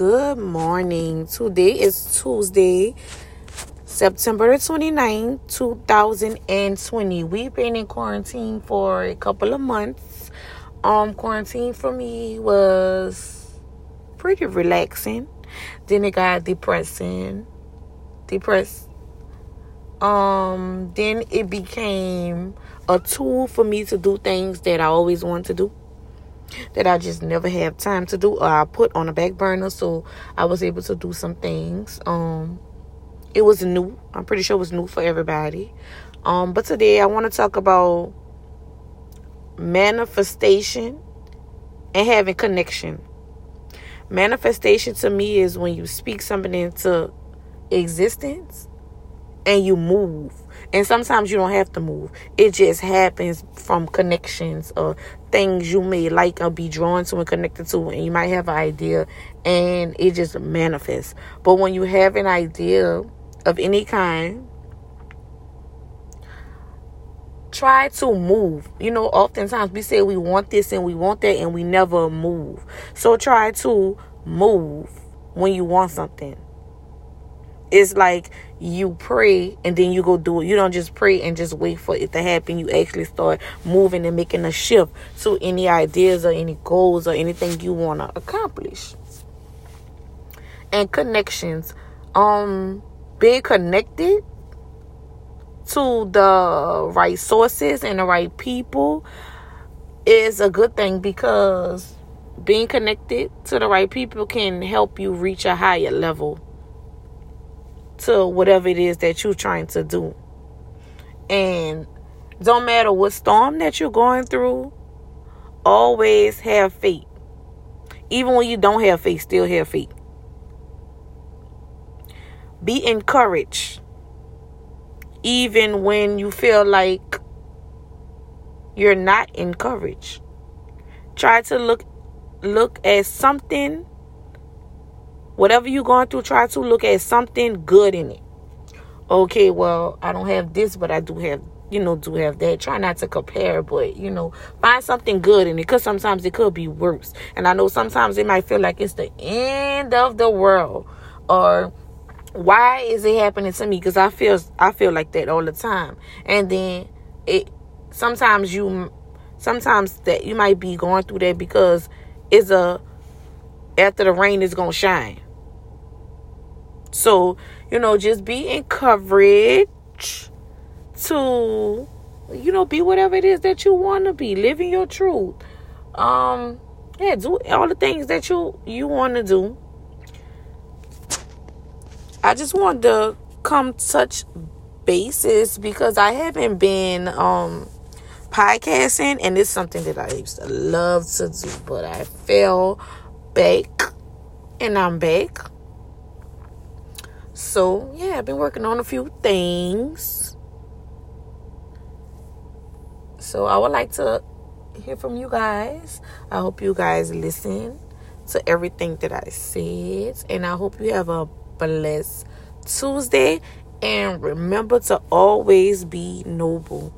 Good morning. Today is Tuesday, September 29, 2020. We've been in quarantine for a couple of months. Um, quarantine for me was pretty relaxing. Then it got depressing. Depressed. Um, then it became a tool for me to do things that I always wanted to do that I just never have time to do or I put on a back burner so I was able to do some things. Um it was new. I'm pretty sure it was new for everybody. Um but today I want to talk about manifestation and having connection. Manifestation to me is when you speak something into existence and you move. And sometimes you don't have to move. It just happens from connections or things you may like or be drawn to and connected to. And you might have an idea and it just manifests. But when you have an idea of any kind, try to move. You know, oftentimes we say we want this and we want that and we never move. So try to move when you want something. It's like you pray and then you go do it. You don't just pray and just wait for it to happen. You actually start moving and making a shift to any ideas or any goals or anything you want to accomplish. And connections. Um being connected to the right sources and the right people is a good thing because being connected to the right people can help you reach a higher level to whatever it is that you're trying to do. And don't matter what storm that you're going through, always have faith. Even when you don't have faith, still have faith. Be encouraged. Even when you feel like you're not encouraged. Try to look look at something whatever you're going through, try to look at something good in it. Okay, well, I don't have this, but I do have, you know, do have that. Try not to compare, but, you know, find something good in it because sometimes it could be worse. And I know sometimes it might feel like it's the end of the world or why is it happening to me because i feel i feel like that all the time and then it sometimes you sometimes that you might be going through that because it's a after the rain is gonna shine so, you know, just be encouraged to, you know, be whatever it is that you want to be, living your truth. Um, yeah, do all the things that you you want to do. I just wanted to come touch bases because I haven't been um podcasting and it's something that I used to love to do, but I fell back and I'm back. So, yeah, I've been working on a few things. So, I would like to hear from you guys. I hope you guys listen to everything that I said. And I hope you have a blessed Tuesday. And remember to always be noble.